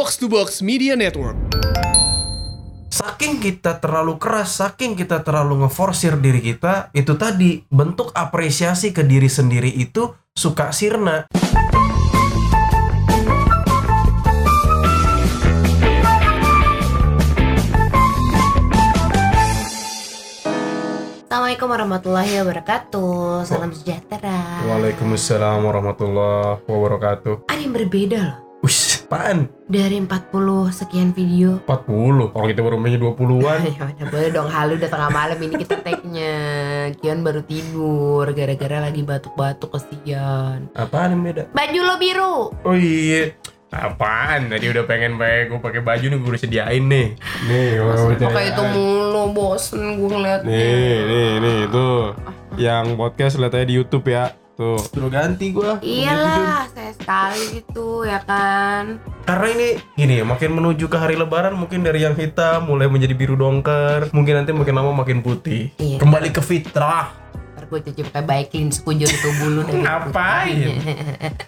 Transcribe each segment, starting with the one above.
Box to Box Media Network. Saking kita terlalu keras, saking kita terlalu ngeforsir diri kita, itu tadi bentuk apresiasi ke diri sendiri itu suka sirna. Assalamualaikum warahmatullahi wabarakatuh. Salam sejahtera. Waalaikumsalam warahmatullahi wabarakatuh. Ada yang berbeda loh. Apaan? Dari 40 sekian video. 40. Orang kita baru mainnya 20-an. ya udah boleh dong halu udah tengah malam ini kita tag-nya. Kian baru tidur gara-gara lagi batuk-batuk kesian. Apaan yang beda? Baju lo biru. Oh iya. Apaan? Tadi udah pengen pakai gue pakai baju nih gue udah sediain nih. Nih, Pakai itu mulu bosen gue ngeliatnya. Nih, nih, nih, tuh. Yang podcast lihat aja di YouTube ya. Tuh. Suruh ganti gua. Iyalah, sekali gitu ya kan. Karena ini gini ya, makin menuju ke hari lebaran mungkin dari yang hitam mulai menjadi biru dongker, mungkin nanti makin lama makin putih. Iya. Kembali ke fitrah. Ntar gue cuci pakai baiklin sekujur itu bulu dari Ngapain?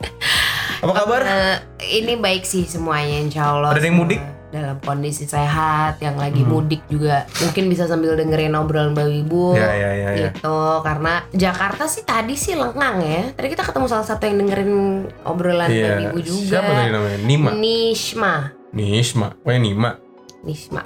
Apa kabar? Eh, ini baik sih semuanya insya Allah Ada yang mudik? Dalam kondisi sehat yang lagi Hmm. mudik juga mungkin bisa sambil dengerin obrolan Mbak Ibu Ya, ya, ya, ya. gitu karena Jakarta sih tadi sih lengang ya tadi kita ketemu salah satu yang dengerin obrolan Mbak Iya. Ibu juga Siapa tadi namanya? Nima. Nishma Nisma. Pokoknya Nima. Nishma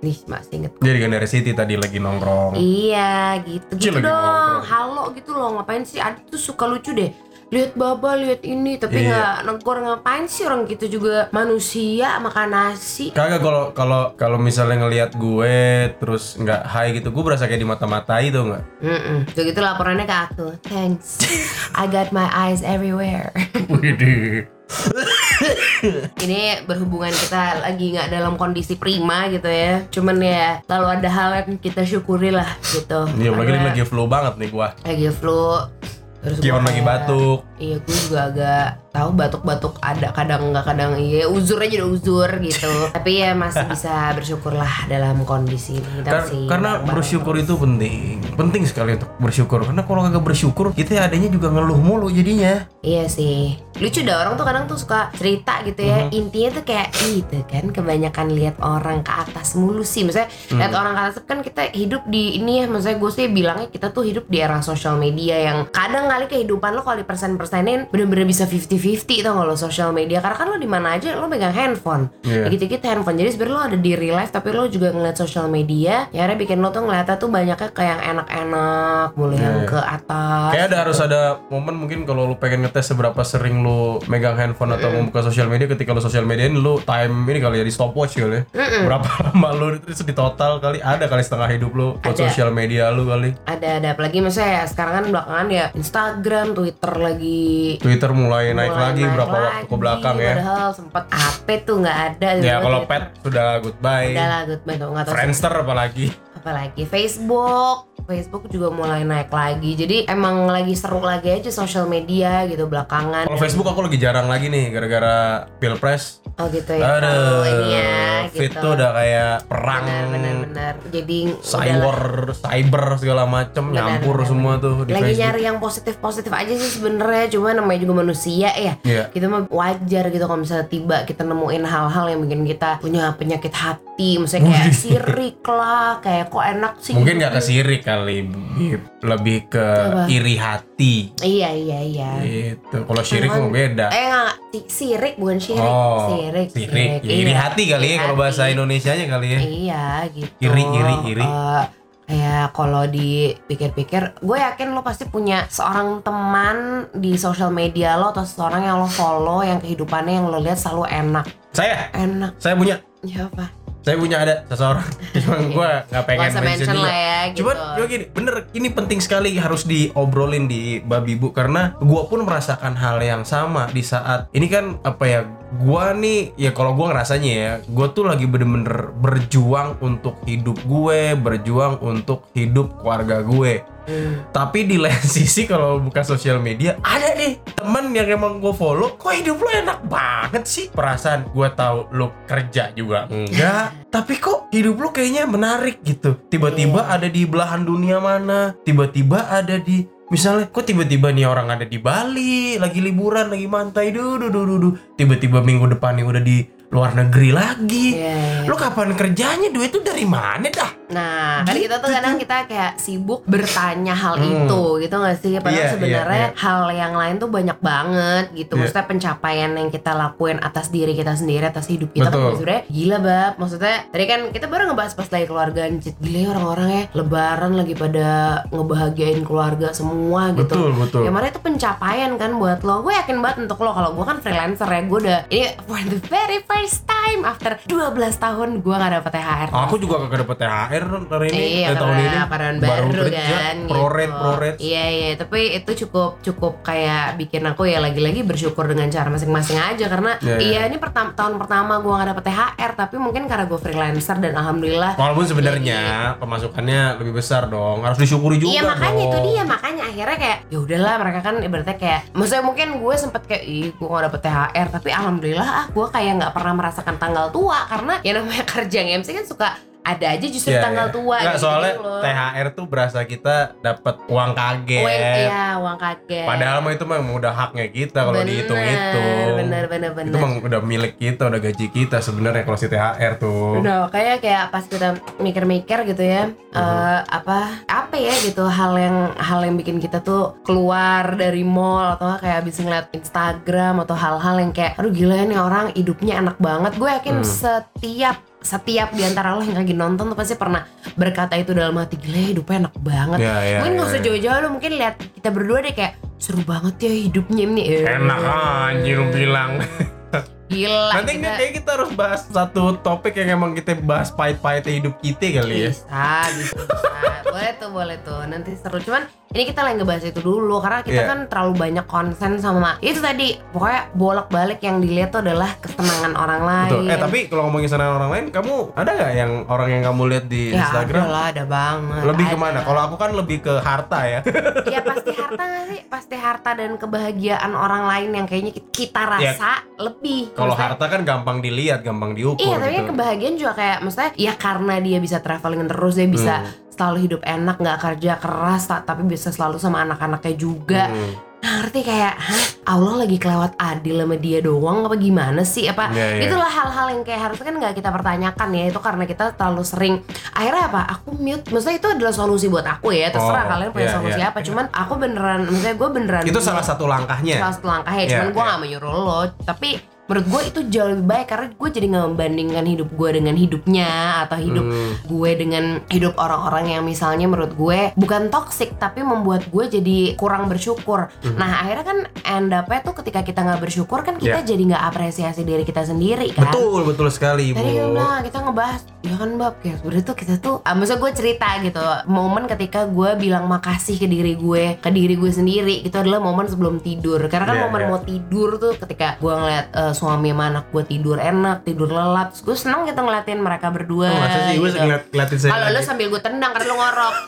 Nishma seinget Jadi kan dari City tadi lagi nongkrong. Iya gitu gitu dong nongkrong. halo gitu loh ngapain sih Adit tuh suka lucu deh lihat baba lihat ini tapi Iya. nggak negor ngapain sih orang gitu juga manusia makan nasi Kagak kalau kalau kalau misalnya ngelihat gue terus nggak high gitu, gue berasa kayak di mata-matai tuh nggak? Mm-mm. Tuh gitu laporannya ke aku thanks I got my eyes everywhere Widih. ini berhubungan kita lagi nggak dalam kondisi prima gitu ya cuman ya lalu ada hal yang kita syukuri lah gitu Iya, lagi lagi flu banget nih gua. lagi flu terus gua lagi batuk. Iya gue juga agak tahu batuk-batuk ada kadang nggak kadang iya uzur aja udah uzur gitu. Tapi ya masih bisa bersyukur lah dalam kondisi ini Kar- karena bersyukur itu penting. Penting sekali untuk bersyukur. Karena kalau kagak bersyukur kita adanya juga ngeluh mulu jadinya. Iya sih. Lucu dah orang tuh kadang tuh suka cerita gitu ya. Mhm. intinya tuh kayak itu kan kebanyakan lihat orang ke atas mulu sih. Misalnya lihat Mhm. orang ke atas kan kita hidup di ini ya. Misalnya gue sih bilangnya kita tuh hidup di era sosial media yang kadang kali kehidupan lo kalau di persen-persenin bener-bener bisa 50-50 tau gak lo sosial media. Karena kan lo di mana aja lo megang handphone. Iya. dikit-dikit handphone. Jadi sebenarnya lo ada di real life tapi lo juga ngeliat sosial media ya akhirnya bikin lo tuh ngeliatnya tuh banyaknya kayak yang enak-enak mulai Iya, yang iya. ke atas. Kayak ada harus ada momen mungkin kalau lu pengen ngetes seberapa sering lu megang handphone atau membuka sosial media ketika lu sosial mediain lu time ini kali ya di stopwatch kali ya. Mm-mm. berapa lama lu itu di total kali? Ada kali setengah hidup lu buat Ada. sosial media lu kali. Ada ada. Apalagi misalnya ya sekarang kan belakangan ya Instagram Twitter lagi. Twitter mulai, naik mulai lagi naik berapa waktu ke lagi, belakang ya. padahal sempet AP tuh nggak ada ya kalau pet sudah goodbye. Udah lah good tuh nggak tahu Friendster apalagi. Apalagi Facebook Facebook juga mulai naik lagi. Jadi emang lagi seru lagi aja sosial media gitu belakangan. Kalau Facebook aku lagi jarang lagi nih gara-gara pilpres. Oh gitu ya. Aduh, Kalau ini ya fit gitu. tuh udah kayak perang. Benar benar benar. Jadi cyber, cyber segala macem Benar, nyampur benar, semua tuh di lagi Facebook. nyari yang positif positif aja sih sebenarnya. Cuma namanya juga manusia ya. Iya. kita mah wajar gitu kalau misalnya tiba kita nemuin hal-hal yang bikin kita punya penyakit hati. Misalnya kayak sirik lah kayak kok enak sih Mungkin gitu. nggak ke sirik kali, Bib. lebih ke Apa? iri hati. iya iya iya Gitu. Kalau syirik Cuman- mah beda. eh nggak si- sirik bukan syirik Oh, sirik sirik. Ya, iri Iya, hati kali ya iri kalau bahasa hati. Indonesianya kali ya. iya gitu Iri, iri, iri. Eh, kayak kalau dipikir-pikir gue yakin lo pasti punya seorang teman di sosial media lo atau seorang yang lo follow yang kehidupannya yang lo lihat selalu enak Saya, enak saya punya, ya apa saya punya ada seseorang. Cuma gue nggak pengen usah mention lah ya gitu. Cuman cuma gini, bener ini penting sekali harus diobrolin di babi bu karena gua pun merasakan hal yang sama di saat ini kan apa ya gua nih ya kalau gua ngerasanya ya gua tuh lagi bener-bener berjuang untuk hidup gue berjuang untuk hidup keluarga gue Hmm. tapi di lain sisi kalau buka sosial media ada nih temen yang emang gue follow kok hidup lo enak banget sih perasaan gue tahu lo kerja juga enggak tapi kok hidup lo kayaknya menarik gitu tiba-tiba Iya. ada di belahan dunia mana tiba-tiba ada di misalnya kok tiba-tiba nih orang ada di Bali lagi liburan lagi mantai duh duh duh tiba-tiba minggu depan nih udah di luar negeri lagi. Iya, iya. Lu kapan kerjanya? Duit itu dari mana dah? Nah, kan kita tuh kadang kita kayak sibuk bertanya hal Hmm. itu gitu gak sih? Padahal Iya, sebenarnya iya, hal yang lain tuh banyak banget gitu. Iya. Maksudnya pencapaian yang kita lakuin atas diri kita sendiri, atas hidup kita Betul. kan sebenarnya gila bab. Maksudnya tadi kan kita baru ngebahas pas lagi keluarga gila ya orang-orang ya lebaran lagi pada ngebahagiain keluarga semua gitu. Betul, betul. Ya mana itu pencapaian kan buat lo. Gue yakin banget untuk lo kalau gue kan freelancer ya. Gue udah ini for the very first time after 12 tahun gue gak dapet THR. Aku juga kagak dapet THR hari ini, Iya, eh, tahun ini. karyawan baru, kerja, kan pro gitu. rate, pro rate. Iya iya, tapi itu cukup cukup kayak bikin aku ya lagi-lagi bersyukur dengan cara masing-masing aja karena Iya, iya. iya ini pertam- tahun pertama gua gak dapet THR tapi mungkin karena gue freelancer dan alhamdulillah Walaupun sebenarnya pemasukannya lebih besar dong, harus disyukuri juga Iya makanya dong. itu dia makanya akhirnya kayak ya udahlah mereka kan ibaratnya kayak maksudnya mungkin gue sempet kayak ih gue gak dapet THR tapi alhamdulillah ah gue kayak nggak pernah merasakan tanggal tua karena ya namanya kerja MC kan suka ada aja justru Iya, tanggal iya. tua Nggak, gitu soalnya loh. THR tuh berasa kita dapat uang kaget. Uang, iya uang kaget Padahal mah itu mah udah haknya kita kalau dihitung itu. bener bener bener Itu mah udah milik kita, udah gaji kita sebenarnya kalau si THR tuh. Udah kayak kayak pas kita mikir-mikir gitu ya Mhm. eh, apa apa ya gitu hal yang hal yang bikin kita tuh keluar dari mall atau kayak habis ngeliat Instagram atau hal-hal yang kayak aduh gila ya nih orang hidupnya enak banget gue yakin Hmm. setiap setiap di antara lo yang lagi nonton tuh pasti pernah berkata itu dalam hati gila ya hidupnya enak banget Iya, iya, mungkin gak iya, usah iya. jauh-jauh lo mungkin lihat kita berdua deh kayak seru banget ya hidupnya ini Eh, Enak anjir lu bilang. gila Nanti kita- kayak kita harus bahas satu topik yang emang kita bahas pahit-pahitnya hidup kita kali ya. Bisa, bisa, bisa. boleh tuh, boleh tuh. Nanti seru. Cuman ini kita lagi ngebahas itu dulu karena kita Iya. kan terlalu banyak konsen sama itu tadi. Pokoknya bolak-balik yang dilihat tuh adalah kesenangan orang lain. Betul. Eh tapi kalau ngomongin senang orang lain, kamu ada nggak yang orang yang kamu lihat di ya Instagram? ada lah, ada banget. Lebih Ada. ke mana? Kalau aku kan lebih ke harta ya. ya pasti harta gak sih? Pasti harta dan kebahagiaan orang lain yang kayaknya kita Ya. rasa lebih. Kalau harta kan gampang dilihat, gampang diukur Iya, tapi gitu. kebahagiaan juga kayak maksudnya ya karena dia bisa traveling terus dia bisa Hmm. Selalu hidup enak nggak kerja keras ta- tapi bisa selalu sama anak-anaknya juga. Hmm. Nah, ngerti kayak hah Allah lagi kelewat adil sama dia doang apa gimana sih apa Iya, iya. itulah hal-hal yang kayak harusnya kan nggak kita pertanyakan ya itu karena kita terlalu sering akhirnya apa aku mute maksudnya itu adalah solusi buat aku ya terserah Oh, kalian punya iya, solusi iya. apa cuman aku beneran maksudnya gue beneran Itu salah satu langkahnya. salah satu langkah ya Iya, cuman gue iya. gak menyuruh lo tapi menurut gue itu jauh lebih baik karena gue jadi nggak membandingkan hidup gue dengan hidupnya atau hidup Hmm. gue dengan hidup orang-orang yang misalnya menurut gue bukan toxic tapi membuat gue jadi kurang bersyukur. Hmm. Nah akhirnya kan end up-nya tuh ketika kita nggak bersyukur kan kita Ya. jadi nggak apresiasi diri kita sendiri kan. Betul, betul sekali, Tadi kan Bu. bilang kita ngebahas ya kan bab kayak sebenarnya tuh kita tuh ah, maksudnya gue cerita gitu momen ketika gue bilang makasih ke diri gue ke diri gue sendiri itu adalah momen sebelum tidur karena kan Iya, momen iya. mau tidur tuh ketika gue ngeliat eh, suami sama anak gue tidur enak tidur lelap. Terus gue seneng gitu ngeliatin mereka berdua Oh, sih gue gitu. ngeliat, ngeliatin saya kalau lu sambil gue tendang karena lu ngorok.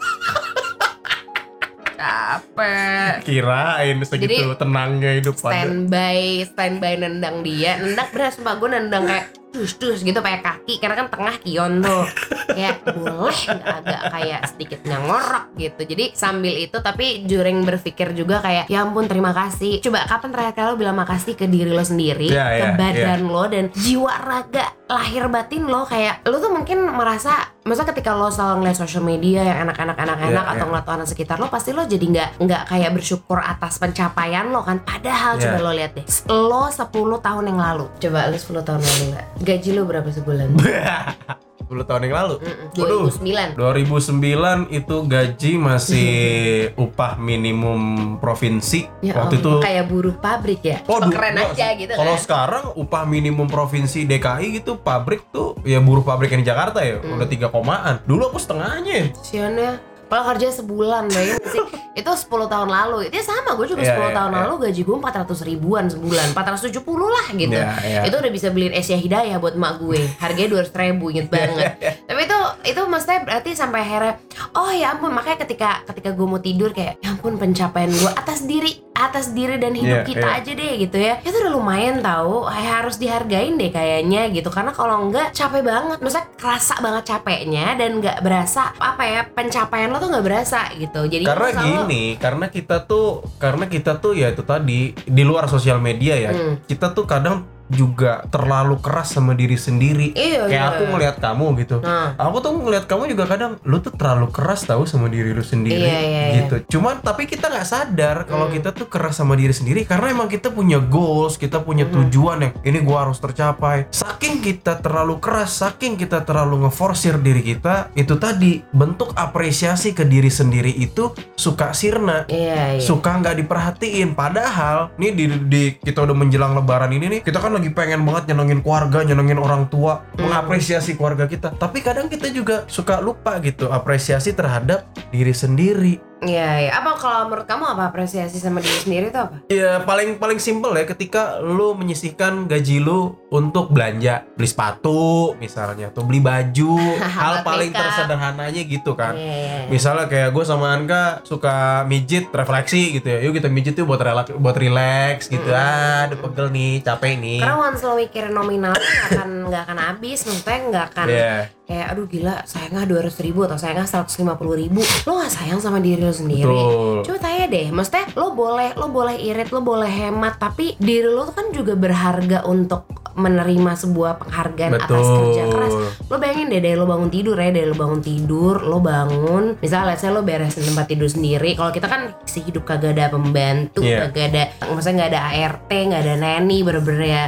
Capek. Kirain segitu Jadi, tenangnya hidup standby standby nendang dia. Nendang bener sumpah gue nendang kayak dus dus gitu pakai kaki. Karena kan tengah kion tuh. Kayak boleh nggak agak kayak sedikitnya ngorok gitu. Jadi sambil itu tapi juring berpikir juga kayak ya ampun terima kasih. Coba kapan terakhir kali lo bilang makasih ke diri lo sendiri Iya, ke iya, badan lo dan jiwa raga lahir batin lo? Kayak lo tuh mungkin merasa masa ketika lo selalu ngeliat social media yang enak-enak enak-enak Iya, atau iya. ngeliat orang sekitar lo pasti lo jadi nggak nggak kayak bersyukur atas pencapaian lo kan? Padahal Iya. coba lo lihat deh lo 10 tahun yang lalu. Coba lo 10 tahun lalu nggak gaji lo berapa sebulan 10 tahun yang lalu. Mm-mm, Waduh. 2009 2009 itu gaji masih upah minimum provinsi. ya Waktu itu ampun, kayak buruh pabrik ya Oh, keren enggak aja gitu Kalau kan sekarang upah minimum provinsi DKI gitu pabrik tuh ya buruh pabrik yang di Jakarta ya Hmm. udah tiga komaan. Dulu aku setengahnya. Siannya kalau kerja sebulan bayangin sih itu 10 tahun lalu. Itu sama gue juga Iya, 10 iya, tahun iya. lalu gaji gue 400 ribuan sebulan. 470 lah gitu. Iya, iya. itu udah bisa beliin Asia Hidayah buat emak gue. Harganya 200 ribu inget banget. tapi itu itu maksudnya berarti sampai akhirnya oh ya ampun. Makanya ketika ketika gue mau tidur kayak ya ampun pencapaian gue atas diri atas diri dan hidup Iya, kita iya. aja deh gitu ya. Itu udah lumayan tahu kayak harus dihargain deh kayaknya gitu. Karena kalau enggak capek banget. Maksudnya kerasa banget capeknya dan nggak berasa apa ya pencapaian lo tuh nggak berasa gitu jadi Karena lo gini, karena kita tuh karena kita tuh ya itu tadi di luar sosial media ya. Hmm. Kita tuh kadang juga terlalu keras sama diri sendiri. Iya, Kayak iya. aku ngelihat kamu gitu. Nah. Aku tuh ngelihat kamu juga kadang lu tuh terlalu keras tahu sama diri lu sendiri Iya, iya, iya. gitu. Cuman tapi kita nggak sadar kalau Hmm. kita tuh keras sama diri sendiri karena emang kita punya goals, kita punya Hmm. tujuan yang ini gua harus tercapai. Saking kita terlalu keras, saking kita terlalu ngeforsir diri kita, itu tadi bentuk apresiasi ke diri sendiri itu suka sirna Iya, iya. suka nggak diperhatiin padahal nih di, di kita udah menjelang lebaran ini nih kita kan lagi pengen banget nyenengin keluarga nyenengin orang tua Hmm. mengapresiasi keluarga kita tapi kadang kita juga suka lupa gitu apresiasi terhadap diri sendiri Iya, iya. Apa kalau menurut kamu apa apresiasi sama diri sendiri itu apa? ya paling paling simpel ya ketika lu menyisihkan gaji lu untuk belanja beli sepatu misalnya atau beli baju hal paling makeup. tersederhananya gitu kan Iya, iya. Misalnya kayak gue sama Anka suka mijit refleksi gitu ya. Yuk kita mijit tuh buat relax, buat relax gitu. Ah, udah pegel nih, capek nih. Karena once lo mikirin nominal nggak akan nggak akan habis, maksudnya nggak akan Iya. Kayak aduh gila sayangnya dua ratus ribu atau sayangnya seratus lima puluh ribu, lo nggak sayang sama diri lo sendiri. Betul. Coba tanya deh, maksudnya lo boleh lo boleh irit, lo boleh hemat, tapi diri lo kan juga berharga untuk menerima sebuah penghargaan atas Betul. kerja keras. Lo bayangin deh dari lo bangun tidur ya, dari lo bangun tidur, lo bangun, misalnya let's say lo beresin tempat tidur sendiri. Kalau kita kan si hidup kagak ada pembantu, Iya. kagak ada, maksudnya nggak ada ART, nggak ada neni, bener-bener ya,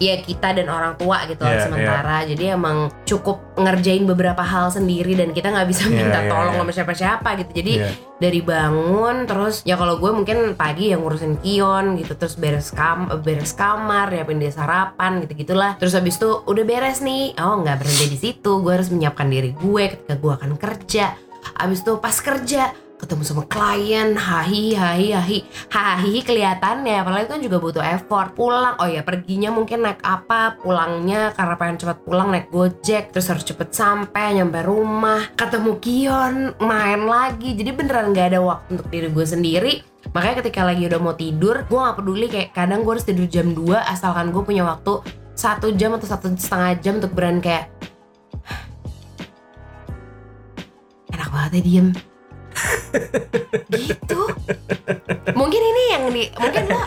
ya kita dan orang tua gitu lah Iya, sementara. Jadi emang cukup ngerjain beberapa hal sendiri dan kita nggak bisa Iya, minta iya, tolong iya. sama siapa-siapa gitu. Jadi Iya. dari bangun terus ya kalau gue mungkin pagi yang ngurusin kion gitu terus beres kam beres kamar nyiapin dia sarapan gitu gitulah terus habis itu udah beres nih oh nggak berhenti di situ gue harus menyiapkan diri gue ketika gue akan kerja habis itu pas kerja ketemu sama klien hahi hahi hahi. Hahi kelihatannya apalagi kan juga butuh effort. Pulang oh ya perginya mungkin naik apa pulangnya karena pengen cepat pulang naik gojek terus harus cepet sampai nyampe rumah. Ketemu Kion main lagi. Jadi beneran nggak ada waktu untuk diri gue sendiri. Makanya ketika lagi udah mau tidur gue nggak peduli kayak kadang gue harus tidur jam 2 asalkan gue punya waktu satu jam atau satu setengah jam untuk beran kayak enak banget ya diem gitu? Mungkin ini yang di mungkin lo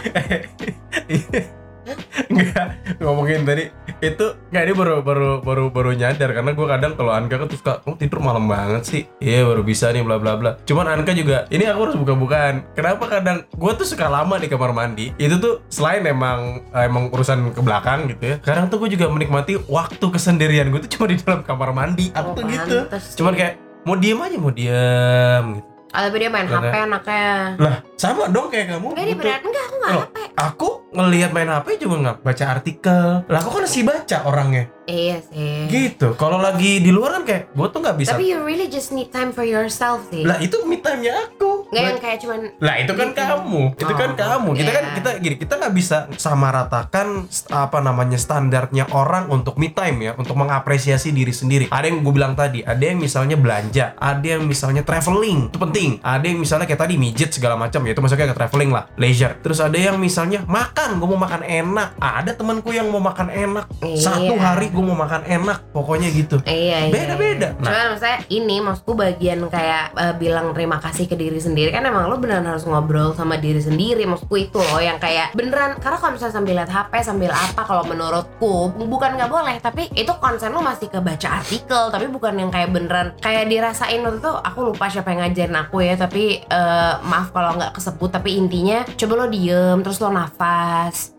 Enggak ngomongin tadi itu nggak ini baru baru baru baru nyadar karena gue kadang kalau Anka kan tuh suka oh, tidur malam banget sih? Iya baru bisa nih bla bla bla. Cuman Anka juga ini aku harus buka-bukaan. Kenapa kadang gue tuh suka lama di kamar mandi itu tuh selain emang emang urusan ke belakang gitu ya kadang tuh gue juga menikmati waktu kesendirian gue tuh cuma di dalam kamar mandi. Aku Oh, tuh gitu? cuman kayak mau diem aja mau diem gitu. Ah, tapi dia main HP anaknya. Lah sama dong kayak kamu. Enggak dia beneran. Enggak aku nggak Loh, HP aku ngelihat main HP juga nggak baca artikel. Lah aku kan sih baca orangnya iya sih. Gitu. Kalau lagi di luar kan kayak gue tuh nggak bisa. Tapi you really just need time for yourself sih. Lah itu me time nya aku. Nggak yang kayak cuman lah itu kan Gitu. kamu. Itu kan Oh, kamu. Kita kan iya. kita gini kita nggak bisa sama ratakan apa namanya standarnya orang untuk me time ya. Untuk mengapresiasi diri sendiri. Ada yang gue bilang tadi ada yang misalnya belanja ada yang misalnya traveling itu penting. Ada yang misalnya kayak tadi mijit segala macam ya. Itu masuknya ke traveling lah leisure. Terus ada yang misalnya makan gue mau makan enak. Ada temanku yang mau makan enak. Iya. satu hari gue mau makan enak pokoknya gitu Iya, iya. Beda-beda. iya. Cuman maksudnya ini maksudku bagian kayak eh, bilang terima kasih ke diri sendiri kan emang lo beneran harus ngobrol sama diri sendiri maksudku itu loh yang kayak beneran karena kalau misalnya sambil lihat HP sambil apa kalau menurutku bukan nggak boleh tapi itu konsen lo masih ke baca artikel tapi bukan yang kayak beneran kayak dirasain waktu itu aku lupa siapa yang ngajarin aku ya tapi eh, maaf kalau nggak kesebut tapi intinya coba lo diem terus lo nafas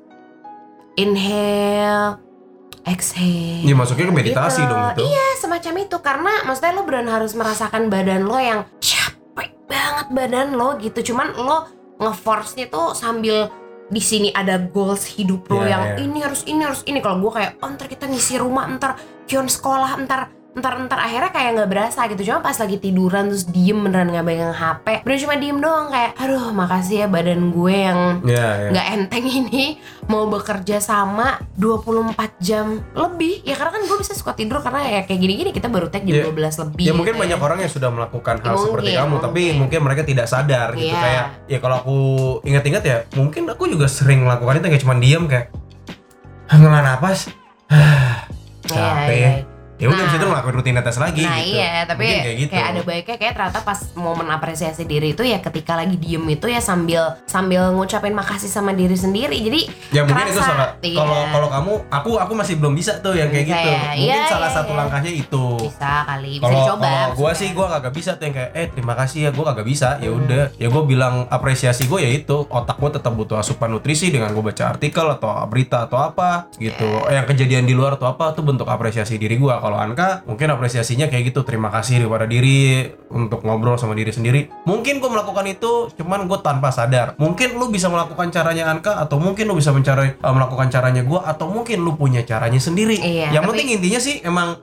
inhale exhale ya masuknya ke meditasi Gitu. dong itu Iya semacam itu karena maksudnya lo beneran harus merasakan badan lo yang capek banget badan lo gitu. Cuman lo ngeforce-nya tuh sambil di sini ada goals hidup lo Iya, yang iya. ini harus ini harus ini. Kalau gue kayak oh ntar kita ngisi rumah, ntar kion sekolah, ntar ntar ntar akhirnya kayak nggak berasa gitu cuma pas lagi tiduran terus diem beneran nggak pegang HP bener cuma diem doang kayak aduh makasih ya badan gue yang ya, ya. nggak enteng ini mau bekerja sama 24 jam lebih ya karena kan gue bisa suka tidur karena ya kayak gini-gini kita baru tag jam Ya. 12 lebih Ya mungkin gitu banyak orang yang sudah melakukan hal Mungkin, seperti kamu, tapi mungkin. mungkin mereka tidak sadar gitu Iya. kayak ya kalau aku ingat-ingat ya, mungkin aku juga sering melakukan itu kayak cuma diam kayak "Ah, ngelah napas, Iya, capek iya. ya. Ya udah Nah. di situ ngelakuin rutinitas lagi Nah gitu. iya, tapi Mungkin kayak, gitu. ada baiknya kayak ternyata pas momen apresiasi diri itu ya ketika lagi diem itu ya sambil sambil ngucapin makasih sama diri sendiri. Jadi ya mungkin itu kerasa- salah iya. kalau kalau kamu aku aku masih belum bisa tuh yang kayak Bisa gitu ya. mungkin Iya, salah iya, satu iya. langkahnya itu bisa kali, bisa kalau dicoba. kalau gue maksudnya. sih gue kagak bisa tuh yang kayak eh terima kasih ya gue kagak bisa ya Hmm. udah ya gue bilang apresiasi gue ya itu otak gue tetap butuh asupan nutrisi dengan gue baca artikel atau berita atau apa gitu Iya. yang kejadian di luar atau apa tuh bentuk apresiasi diri gue kalau Anka mungkin apresiasinya kayak gitu terima kasih kepada diri untuk ngobrol sama diri sendiri mungkin gue melakukan itu cuman gue tanpa sadar mungkin lu bisa melakukan caranya Anka atau mungkin lu bisa mencari eh, melakukan caranya gue atau mungkin lu punya caranya sendiri Iya, yang tapi- penting intinya sih emang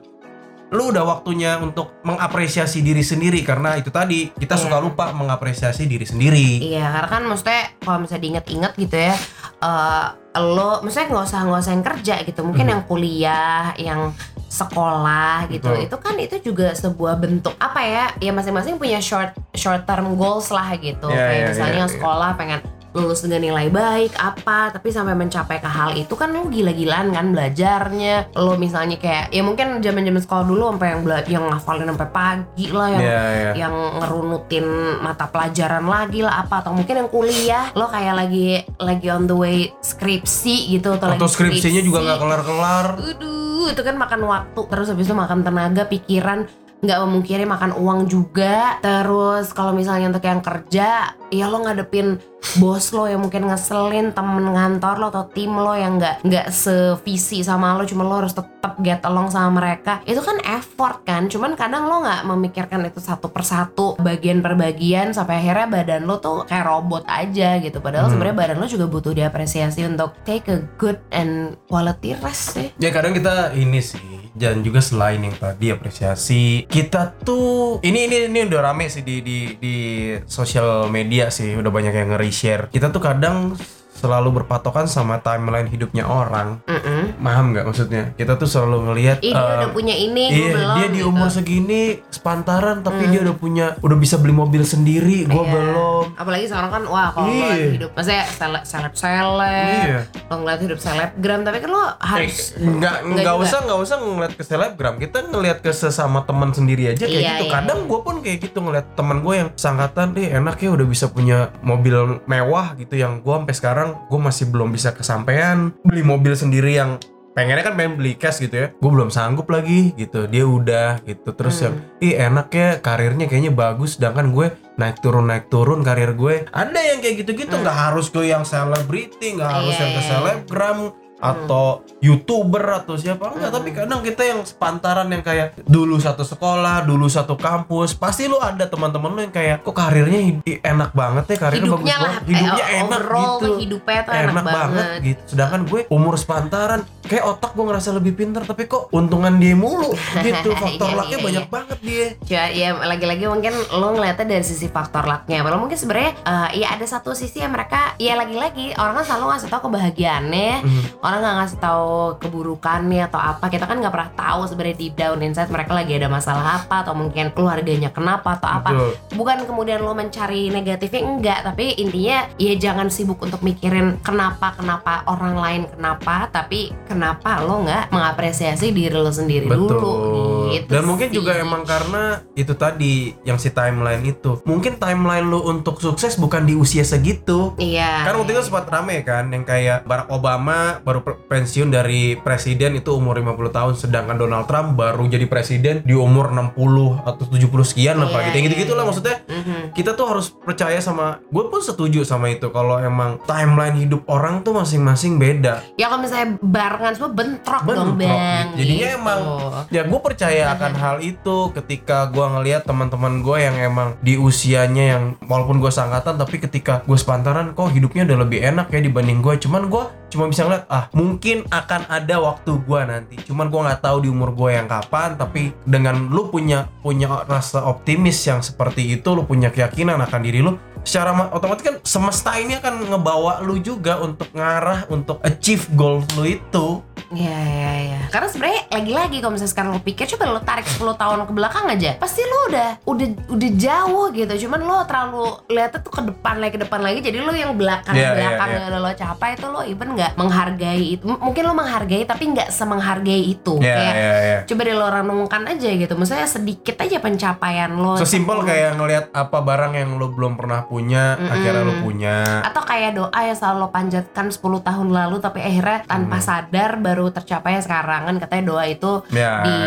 lu udah waktunya untuk mengapresiasi diri sendiri karena itu tadi kita Iya. suka lupa mengapresiasi diri sendiri. Iya, karena kan maksudnya kalau misalnya diinget-inget gitu ya, eh lo, maksudnya nggak usah nggak usah yang kerja gitu, mungkin Mhm. yang kuliah, yang sekolah gitu, Betul. itu kan itu juga sebuah bentuk apa ya? Ya masing-masing punya short short term goals lah gitu, Iya, kayak misalnya iya, yang iya. sekolah pengen lulus dengan nilai baik apa tapi sampai mencapai ke hal itu kan lu gila-gilaan kan belajarnya lo misalnya kayak ya mungkin zaman-zaman sekolah dulu sampai yang yang ngafalin sampai pagi lah yang Iya, iya. yang ngerunutin mata pelajaran lagi lah apa atau mungkin yang kuliah lo kayak lagi lagi on the way skripsi gitu atau, lagi Atau skripsinya juga nggak skripsi. kelar-kelar. Aduh, itu kan makan waktu terus habis itu makan tenaga, pikiran nggak memungkiri makan uang juga. Terus kalau misalnya untuk yang kerja ya lo ngadepin bos lo yang mungkin ngeselin temen kantor lo atau tim lo yang nggak nggak sevisi sama lo cuma lo harus tetap get along sama mereka. Itu kan effort kan cuman kadang lo nggak memikirkan itu satu persatu bagian per bagian sampai akhirnya badan lo tuh kayak robot aja gitu. Padahal Hmm. sebenarnya badan lo juga butuh diapresiasi untuk take a good and quality rest sih. Ya kadang kita ini sih dan juga selain yang tadi apresiasi. Kita tuh ini ini ini udah rame sih di di di sosial media sih. Udah banyak yang nge-reshare. Kita tuh kadang selalu berpatokan sama timeline hidupnya orang Mm-mm. paham nggak maksudnya kita tuh selalu ngelihat Ih, dia eh, udah punya ini, Iya, belum. dia di gitu. umur segini sepantaran tapi dia udah punya udah bisa beli mobil sendiri, gua Iya. belum. Apalagi sekarang kan, wah kalau Iya. hidup, maksudnya seleb seleb seleb, Iya. lo ngeliat hidup selebgram, tapi kan lo harus Eh, nggak nggak usah nggak usah ngeliat ke selebgram kita ngeliat ke sesama teman sendiri aja kayak Iya, gitu iya. kadang gue pun kayak gitu ngeliat teman gue yang sangkatan deh enak ya udah bisa punya mobil mewah gitu yang gue sampai sekarang gue masih belum bisa kesampaian beli mobil sendiri yang pengennya kan pengen beli cash gitu ya gue belum sanggup lagi gitu dia udah gitu terus yang Hmm. ih enak ya karirnya kayaknya bagus sedangkan gue naik turun naik turun karir gue ada yang kayak gitu-gitu nggak harus ke yang selebriti nggak harus Hmm. Iya, yang ke iya. selebgram atau youtuber atau siapa enggak tapi Hmm. kadang kita yang sepantaran yang kayak dulu satu sekolah dulu satu kampus pasti lu ada teman-teman lu yang kayak kok karirnya enak banget ya karirnya hidupnya bagus lah, banget hidupnya eh, enak gitu hidupnya tuh enak, banget. gitu sedangkan gue umur sepantaran kayak otak gue ngerasa lebih pintar tapi kok untungan dia mulu gitu faktor Iya, lucknya iya, banyak iya. banget dia Ya, ya lagi-lagi mungkin lo ngeliatnya dari sisi faktor lucknya Padahal mungkin sebenarnya eh, ya ada satu sisi yang mereka Ya lagi-lagi orang kan selalu ngasih tahu kebahagiaannya Mhm. Orang nggak ngasih tahu keburukannya atau apa Kita kan nggak pernah tahu sebenarnya deep down inside mereka lagi ada masalah apa Atau mungkin keluarganya kenapa atau apa Betul. bukan kemudian lo mencari negatifnya enggak tapi intinya ya jangan sibuk untuk mikirin kenapa kenapa orang lain kenapa tapi kenapa lo nggak mengapresiasi diri lo sendiri Betul. dulu gitu Dan mungkin sih. juga emang karena itu tadi yang si timeline itu. Mungkin timeline lu untuk sukses bukan di usia segitu. iya Kan waktu itu sempat rame kan yang kayak Barack Obama baru per- pensiun dari presiden itu umur 50 tahun sedangkan Donald Trump baru jadi presiden di umur 60 atau 70 sekian apa Iya, gitu. Gitu gitulah iya. maksudnya Mhm. kita tuh harus percaya sama gue pun setuju sama itu kalau emang timeline hidup orang tuh masing-masing beda. ya kalau misalnya barengan semua bentrok, dong Bentrok bang gitu. Jadinya gitu. emang Ya gue percaya akan hal itu ketika gue ngelihat teman-teman gue yang emang di usianya yang walaupun gue sangkatan tapi ketika gue sepantaran kok hidupnya udah lebih enak ya dibanding gue cuman gue cuma bisa ngeliat ah mungkin akan ada waktu gue nanti. Cuman gue nggak tahu di umur gue yang kapan tapi dengan lu punya punya rasa optimis yang seperti itu lu punya keyakinan akan diri lu secara ma- otomatis kan semesta ini akan ngebawa lu juga untuk ngarah untuk achieve goal lu itu Iya iya iya. Karena sebenarnya lagi-lagi kalau misalnya sekarang lo pikir coba lo tarik 10 tahun ke belakang aja, pasti lo udah udah udah jauh gitu. Cuman lo terlalu lihatnya tuh ke depan lagi ke depan lagi. Jadi lo yang belakang Iya, iya, belakang iya. yang udah lo capai itu lo even nggak menghargai itu. M- mungkin lo menghargai tapi nggak semenghargai itu. Iya, Kayak iya, iya. coba deh lo renungkan aja gitu. Maksudnya sedikit aja pencapaian lo. Sesimpel 10 kayak ngelihat apa barang yang lo belum pernah punya, Mm-mm. akhirnya lo punya. atau kayak doa yang selalu lo panjatkan 10 tahun lalu tapi akhirnya tanpa Hmm. sadar baru tercapai sekarang kan katanya doa itu Ya. di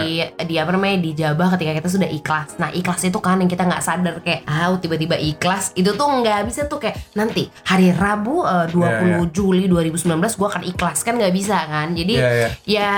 di apa namanya dijabah ketika kita sudah ikhlas. Nah ikhlas itu kan yang kita nggak sadar kayak ah tiba-tiba ikhlas itu tuh nggak bisa tuh kayak nanti hari Rabu eh, 20 Ya, ya. Juli 2019 gua akan ikhlas kan nggak bisa kan. Jadi Iya, iya. ya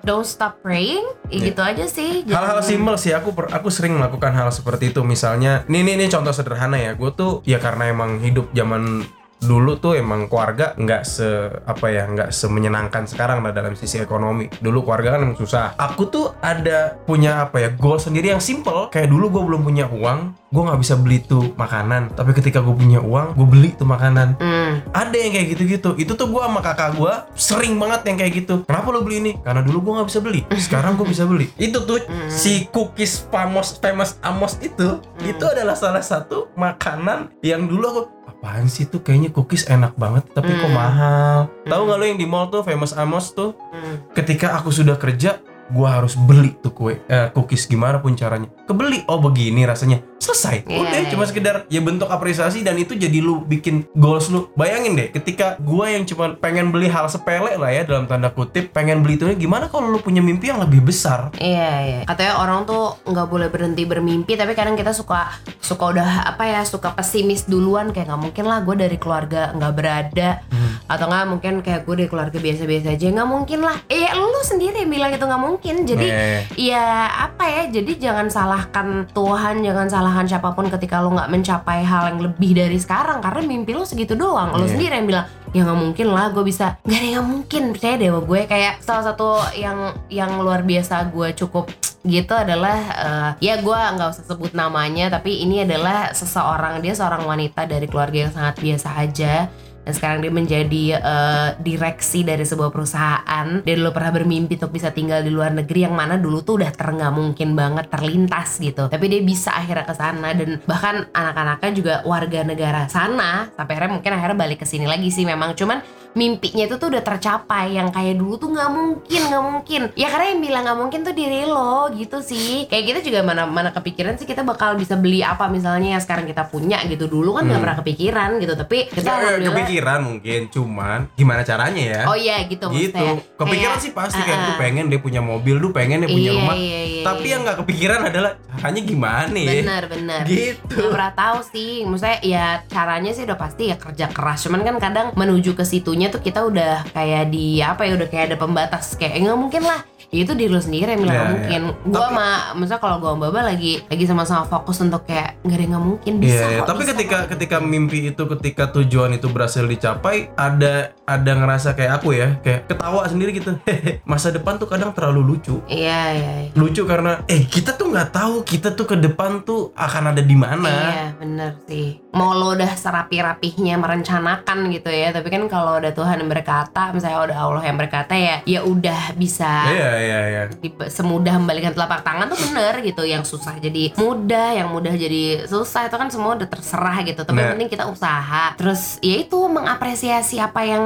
don't stop praying ya Iya. gitu aja sih. Hal-hal simpel sih aku per- aku sering melakukan hal seperti itu misalnya nih nih contoh sederhana ya gue tuh ya karena emang hidup zaman dulu tuh emang keluarga nggak se apa ya nggak semenyenangkan sekarang lah dalam sisi ekonomi. Dulu keluarga kan emang susah. Aku tuh ada punya apa ya goal sendiri yang simple. Kayak dulu gue belum punya uang gue nggak bisa beli tuh makanan. Tapi ketika gue punya uang gue beli tuh makanan. Hmm. ada yang kayak gitu-gitu. Itu tuh gue sama kakak gue sering banget yang kayak gitu. Kenapa lo beli ini? Karena dulu gue nggak bisa beli. Sekarang gue bisa beli. Itu tuh Hmm. si cookies famous famous amos itu Hmm. itu adalah salah satu makanan yang dulu aku apaan sih tuh kayaknya cookies enak banget tapi kok Hmm. mahal tahu nggak lo yang di mall tuh famous amos tuh Hmm. ketika aku sudah kerja gua harus beli tuh kue eh, cookies gimana pun caranya kebeli oh begini rasanya selesai Iya, udah iya. cuma sekedar ya bentuk apresiasi dan itu jadi lu bikin goals lu bayangin deh ketika gua yang cuma pengen beli hal sepele lah ya dalam tanda kutip pengen beli itu gimana kalau lu punya mimpi yang lebih besar Iya iya. Katanya orang tuh nggak boleh berhenti bermimpi, tapi kadang kita suka suka udah apa ya suka pesimis duluan kayak nggak mungkin lah gue dari keluarga nggak berada Hmm. atau nggak mungkin kayak gue dari keluarga biasa-biasa aja nggak mungkin lah. Eh lu sendiri yang bilang itu nggak mungkin. Jadi Eh, ya apa ya? Jadi jangan salahkan Tuhan, jangan salahkan siapa pun ketika lu nggak mencapai hal yang lebih dari sekarang karena mimpi lu segitu doang. Lu Iya. sendiri yang bilang ya nggak mungkin lah gue bisa nggak ada yang mungkin percaya deh gue kayak salah satu yang yang luar biasa gue cukup gitu adalah eh, ya gue nggak usah sebut namanya tapi ini adalah seseorang dia seorang wanita dari keluarga yang sangat biasa aja dan sekarang dia menjadi eh, direksi dari sebuah perusahaan. Dia dulu pernah bermimpi untuk bisa tinggal di luar negeri yang mana dulu tuh udah ter nggak mungkin banget terlintas gitu. Tapi dia bisa akhirnya ke sana dan bahkan anak-anaknya juga warga negara sana. Sampai akhirnya mungkin akhirnya balik ke sini lagi sih memang. Cuman mimpinya itu tuh udah tercapai yang kayak dulu tuh nggak mungkin nggak mungkin ya karena yang bilang nggak mungkin tuh diri lo gitu sih kayak kita juga mana mana kepikiran sih kita bakal bisa beli apa misalnya yang sekarang kita punya gitu dulu kan nggak Hmm. pernah kepikiran gitu tapi kita ya, alhamdulillah kepikiran mungkin cuman gimana caranya ya oh iya gitu gitu maksudnya. kepikiran Kayak- sih pasti kayak Ah, gue ah. pengen dia punya mobil lu pengen dia punya Iya, rumah iya, iya, tapi iya. yang nggak kepikiran adalah caranya gimana ya benar benar gitu Gak pernah tahu sih, maksudnya ya caranya sih udah pasti ya kerja keras. Cuman kan kadang menuju ke situnya tuh kita udah kayak di apa ya udah kayak ada pembatas kayak "Eh, nggak mungkin lah. Ya itu diri lu sendiri yang bilang Iya, nggak mungkin. Gua Tapi- sama, maksudnya kalau gua sama Baba lagi lagi sama-sama fokus untuk kayak nggak ada yang nggak mungkin bisa. Iya, iya. kok, tapi bisa ketika kok." ketika mimpi itu ketika tujuan itu berhasil dicapai ada ada ngerasa kayak aku ya kayak ketawa sendiri gitu masa depan tuh kadang terlalu lucu Iya iya. iya. lucu karena eh kita tuh nggak tahu kita tuh ke depan tuh akan ada di mana Iya bener sih Mau lo udah serapi-rapihnya merencanakan gitu ya Tapi kan kalau udah Tuhan yang berkata Misalnya udah Allah yang berkata ya Ya udah bisa iya iya iya semudah membalikan telapak tangan tuh bener gitu yang susah jadi mudah yang mudah jadi susah itu kan semua udah terserah gitu tapi Nah. penting kita usaha terus ya itu mengapresiasi apa yang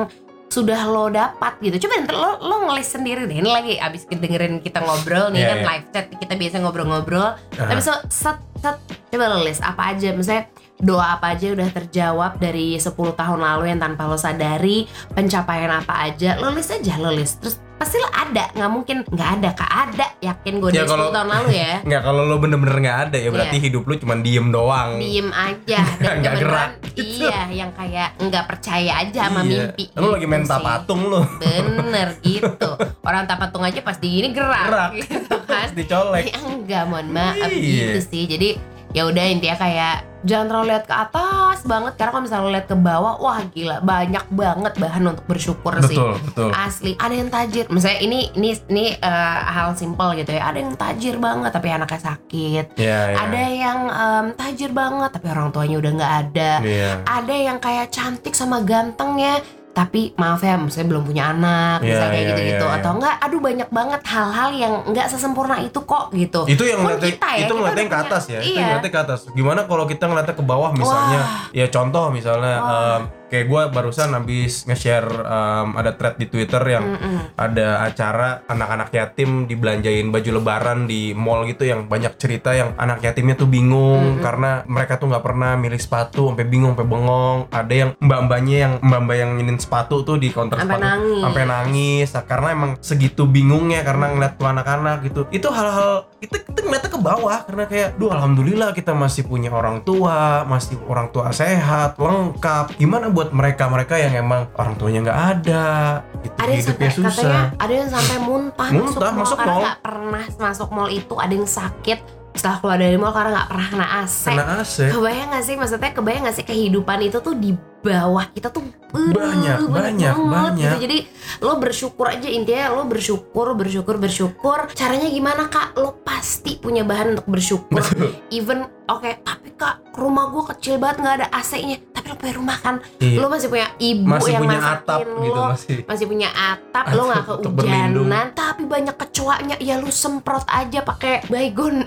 sudah lo dapat gitu coba ntar lo lo ngelis sendiri deh ini lagi abis dengerin kita ngobrol nih Iya, kan iya. live chat kita biasa ngobrol-ngobrol Aha. tapi so, set, set, coba lo list apa aja misalnya doa apa aja udah terjawab dari 10 tahun lalu yang tanpa lo sadari pencapaian apa aja lo list aja lo list terus pasti lo ada nggak mungkin nggak ada kak ada yakin gue Ya, dari 10 kalau- tahun lalu ya nggak kalau lo bener-bener nggak ada ya berarti hidup lo cuma diem doang diem aja dan Nggak gerak gitu. iya yang kayak nggak percaya aja sama Iya. mimpi lo lagi gitu main sih. tapatung lo bener gitu orang tapatung aja pas di ini gerak, Gerak. gitu kan Terus dicolek Ya enggak, mohon maaf Iya. gitu sih. Jadi ya udah intinya kayak jangan terlalu lihat ke atas banget karena kalau misalnya lihat ke bawah, wah gila banyak banget bahan untuk bersyukur sih. betul betul Asli, ada yang tajir. Misalnya ini ini ini eh, hal simpel gitu ya. Ada yang tajir banget tapi anaknya sakit. Iya, iya. Ada yang em, tajir banget tapi orang tuanya udah nggak ada. Iya. Ada yang kayak cantik sama gantengnya tapi maaf ya saya belum punya anak Iya, misalnya kayak iya, gitu-gitu iya, iya. atau enggak aduh banyak banget hal-hal yang nggak sesempurna itu kok gitu itu yang ngeliatnya kita ya, itu ngeliatnya ke atas ya itu iya. yang ngeliatnya ke atas gimana kalau kita ngeliatnya ke bawah misalnya ya contoh misalnya Wah. Kayak gue barusan habis nge-share em, ada thread di twitter yang Mm-mm. ada acara anak-anak yatim dibelanjain baju lebaran di mall gitu yang banyak cerita yang anak yatimnya tuh bingung Mm-mm. karena mereka tuh nggak pernah milih sepatu sampai bingung sampai bengong ada yang mbak-mbaknya yang mbak-mbak yang nginin sepatu tuh di counter Sampai sepatu nangis. sampai nangis Nah, karena emang segitu bingungnya karena ngeliat tuh anak-anak gitu itu hal-hal kita kita ngeliatnya ke bawah karena kayak duh alhamdulillah kita masih punya orang tua masih orang tua sehat lengkap gimana buat mereka mereka yang emang orang tuanya nggak ada gitu ada yang sampai hidupnya susah. katanya ada yang sampai muntah, Muntah, masuk mall masuk karena mall. nggak pernah masuk mall itu ada yang sakit. Setelah keluar dari mall karena nggak pernah kena AC kena AC kebayang gak sih? Maksudnya kebayang gak sih kehidupan itu tuh di bawah kita tuh uh, Banyak, banyak, banyak. gitu. jadi lo bersyukur aja intinya lo bersyukur bersyukur bersyukur. Caranya gimana kak? Lo pasti punya bahan untuk bersyukur. Betul. even oke tapi kak rumah gue kecil banget nggak ada AC-nya tapi lo punya rumah kan? Iya. lo masih punya ibu masih yang punya masakin atap lo gitu masih. masih punya atap lo nggak kehujanan tapi banyak kecoanya ya lu semprot aja pakai baygon.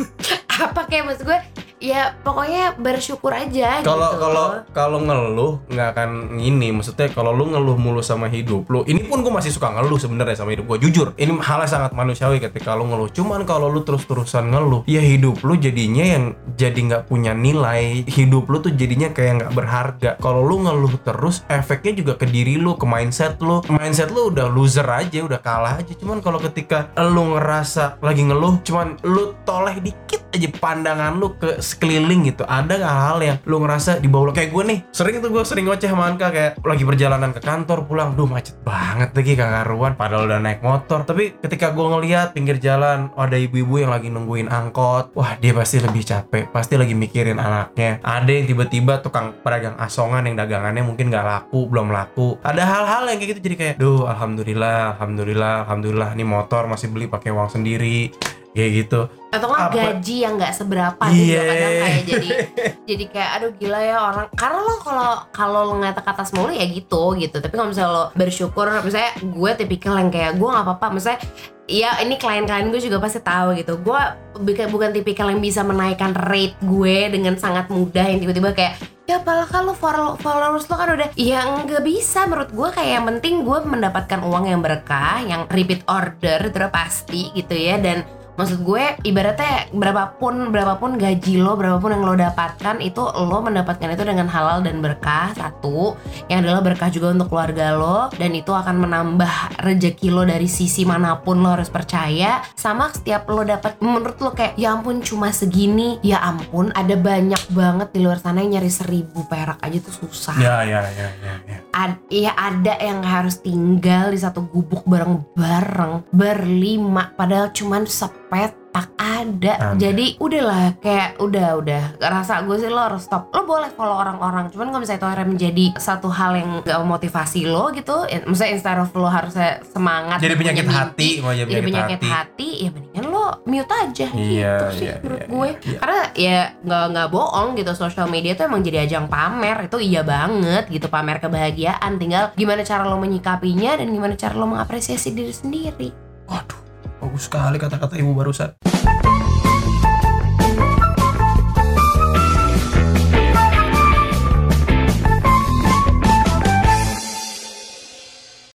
Apa kayak maksud gue ya pokoknya bersyukur aja kalau gitu. kalau kalau ngeluh nggak akan ini maksudnya kalau lu ngeluh mulu sama hidup lu ini pun gue masih suka ngeluh sebenarnya sama hidup gue jujur. Ini hal yang sangat manusiawi ketika lu ngeluh. Cuman kalau lu terus terusan ngeluh ya hidup lu jadinya yang jadi nggak punya nilai. Hidup lu tuh jadinya kayak nggak berharga. Kalau lu ngeluh terus efeknya juga ke diri lu ke mindset lu. Mindset lu udah loser aja udah kalah aja. Cuman kalau ketika lu ngerasa lagi ngeluh cuman lu toleh dikit aja pandangan lu ke sekeliling gitu. Ada nggak hal yang lu ngerasa di bawah lu? Kayak gue nih sering tuh gue sering ngoceh sama Anka kayak lagi perjalanan ke kantor pulang. Duh macet banget lagi kagak karuan padahal udah naik motor. Tapi ketika gue ngeliat pinggir jalan oh, ada ibu-ibu yang lagi nungguin angkot. Wah dia pasti lebih capek pasti lagi mikirin anaknya. Ada yang tiba-tiba tukang pedagang asongan yang dagangannya mungkin nggak laku belum laku. Ada hal-hal yang kayak gitu jadi kayak duh alhamdulillah alhamdulillah alhamdulillah nih motor masih beli pakai uang sendiri kayak gitu. Atau nggak apa- gaji yang nggak seberapa gitu kadang kayak jadi jadi kayak aduh gila ya orang. Karena lo kalau kalau lo ngata ke atas mulu ya gitu gitu. Tapi kalau misalnya lo bersyukur misalnya gue tipikal yang kayak gue nggak apa-apa. Misalnya ya ini klien-klien gue juga pasti tahu gitu. Gue bukan bukan tipikal yang bisa menaikkan rate gue dengan sangat mudah yang tiba-tiba kayak ya apalah kalau follow- followers lo kan udah. Ya nggak bisa. Menurut gue kayak yang penting gue mendapatkan uang yang berkah yang repeat order itu udah pasti gitu ya. Dan maksud gue ibaratnya berapapun berapapun gaji lo berapapun yang lo dapatkan itu lo mendapatkan itu dengan halal dan berkah satu. Yang adalah berkah juga untuk keluarga lo dan itu akan menambah rezeki lo dari sisi mana pun lo harus percaya. Sama setiap lo dapat menurut lo kayak ya ampun cuma segini. Ya ampun ada banyak banget di luar sana yang nyari seribu perak aja tuh susah. Ya ya ya ya, ya. Ad- ya ada yang harus tinggal di satu gubuk bareng-bareng berlima. Padahal cuman sepetak ada. Ada. Jadi udahlah kayak udah udah rasa gue sih lo harus stop. Lo boleh follow orang-orang, cuman kalau misalnya itu akhirnya menjadi satu hal yang gak memotivasi lo gitu, ya, misalnya instead of lo harusnya semangat jadi punya penyakit hati mau jadi jadi penyakit, penyakit hati, hati. ya mendingan lo mute aja Iya, gitu sih iya, menurut iya, gue iya. karena ya nggak nggak bohong gitu sosial media tuh emang jadi ajang pamer itu iya banget gitu pamer kebahagiaan tinggal gimana cara lo menyikapinya dan gimana cara lo mengapresiasi diri sendiri waduh bagus sekali kata-kata ibu barusan.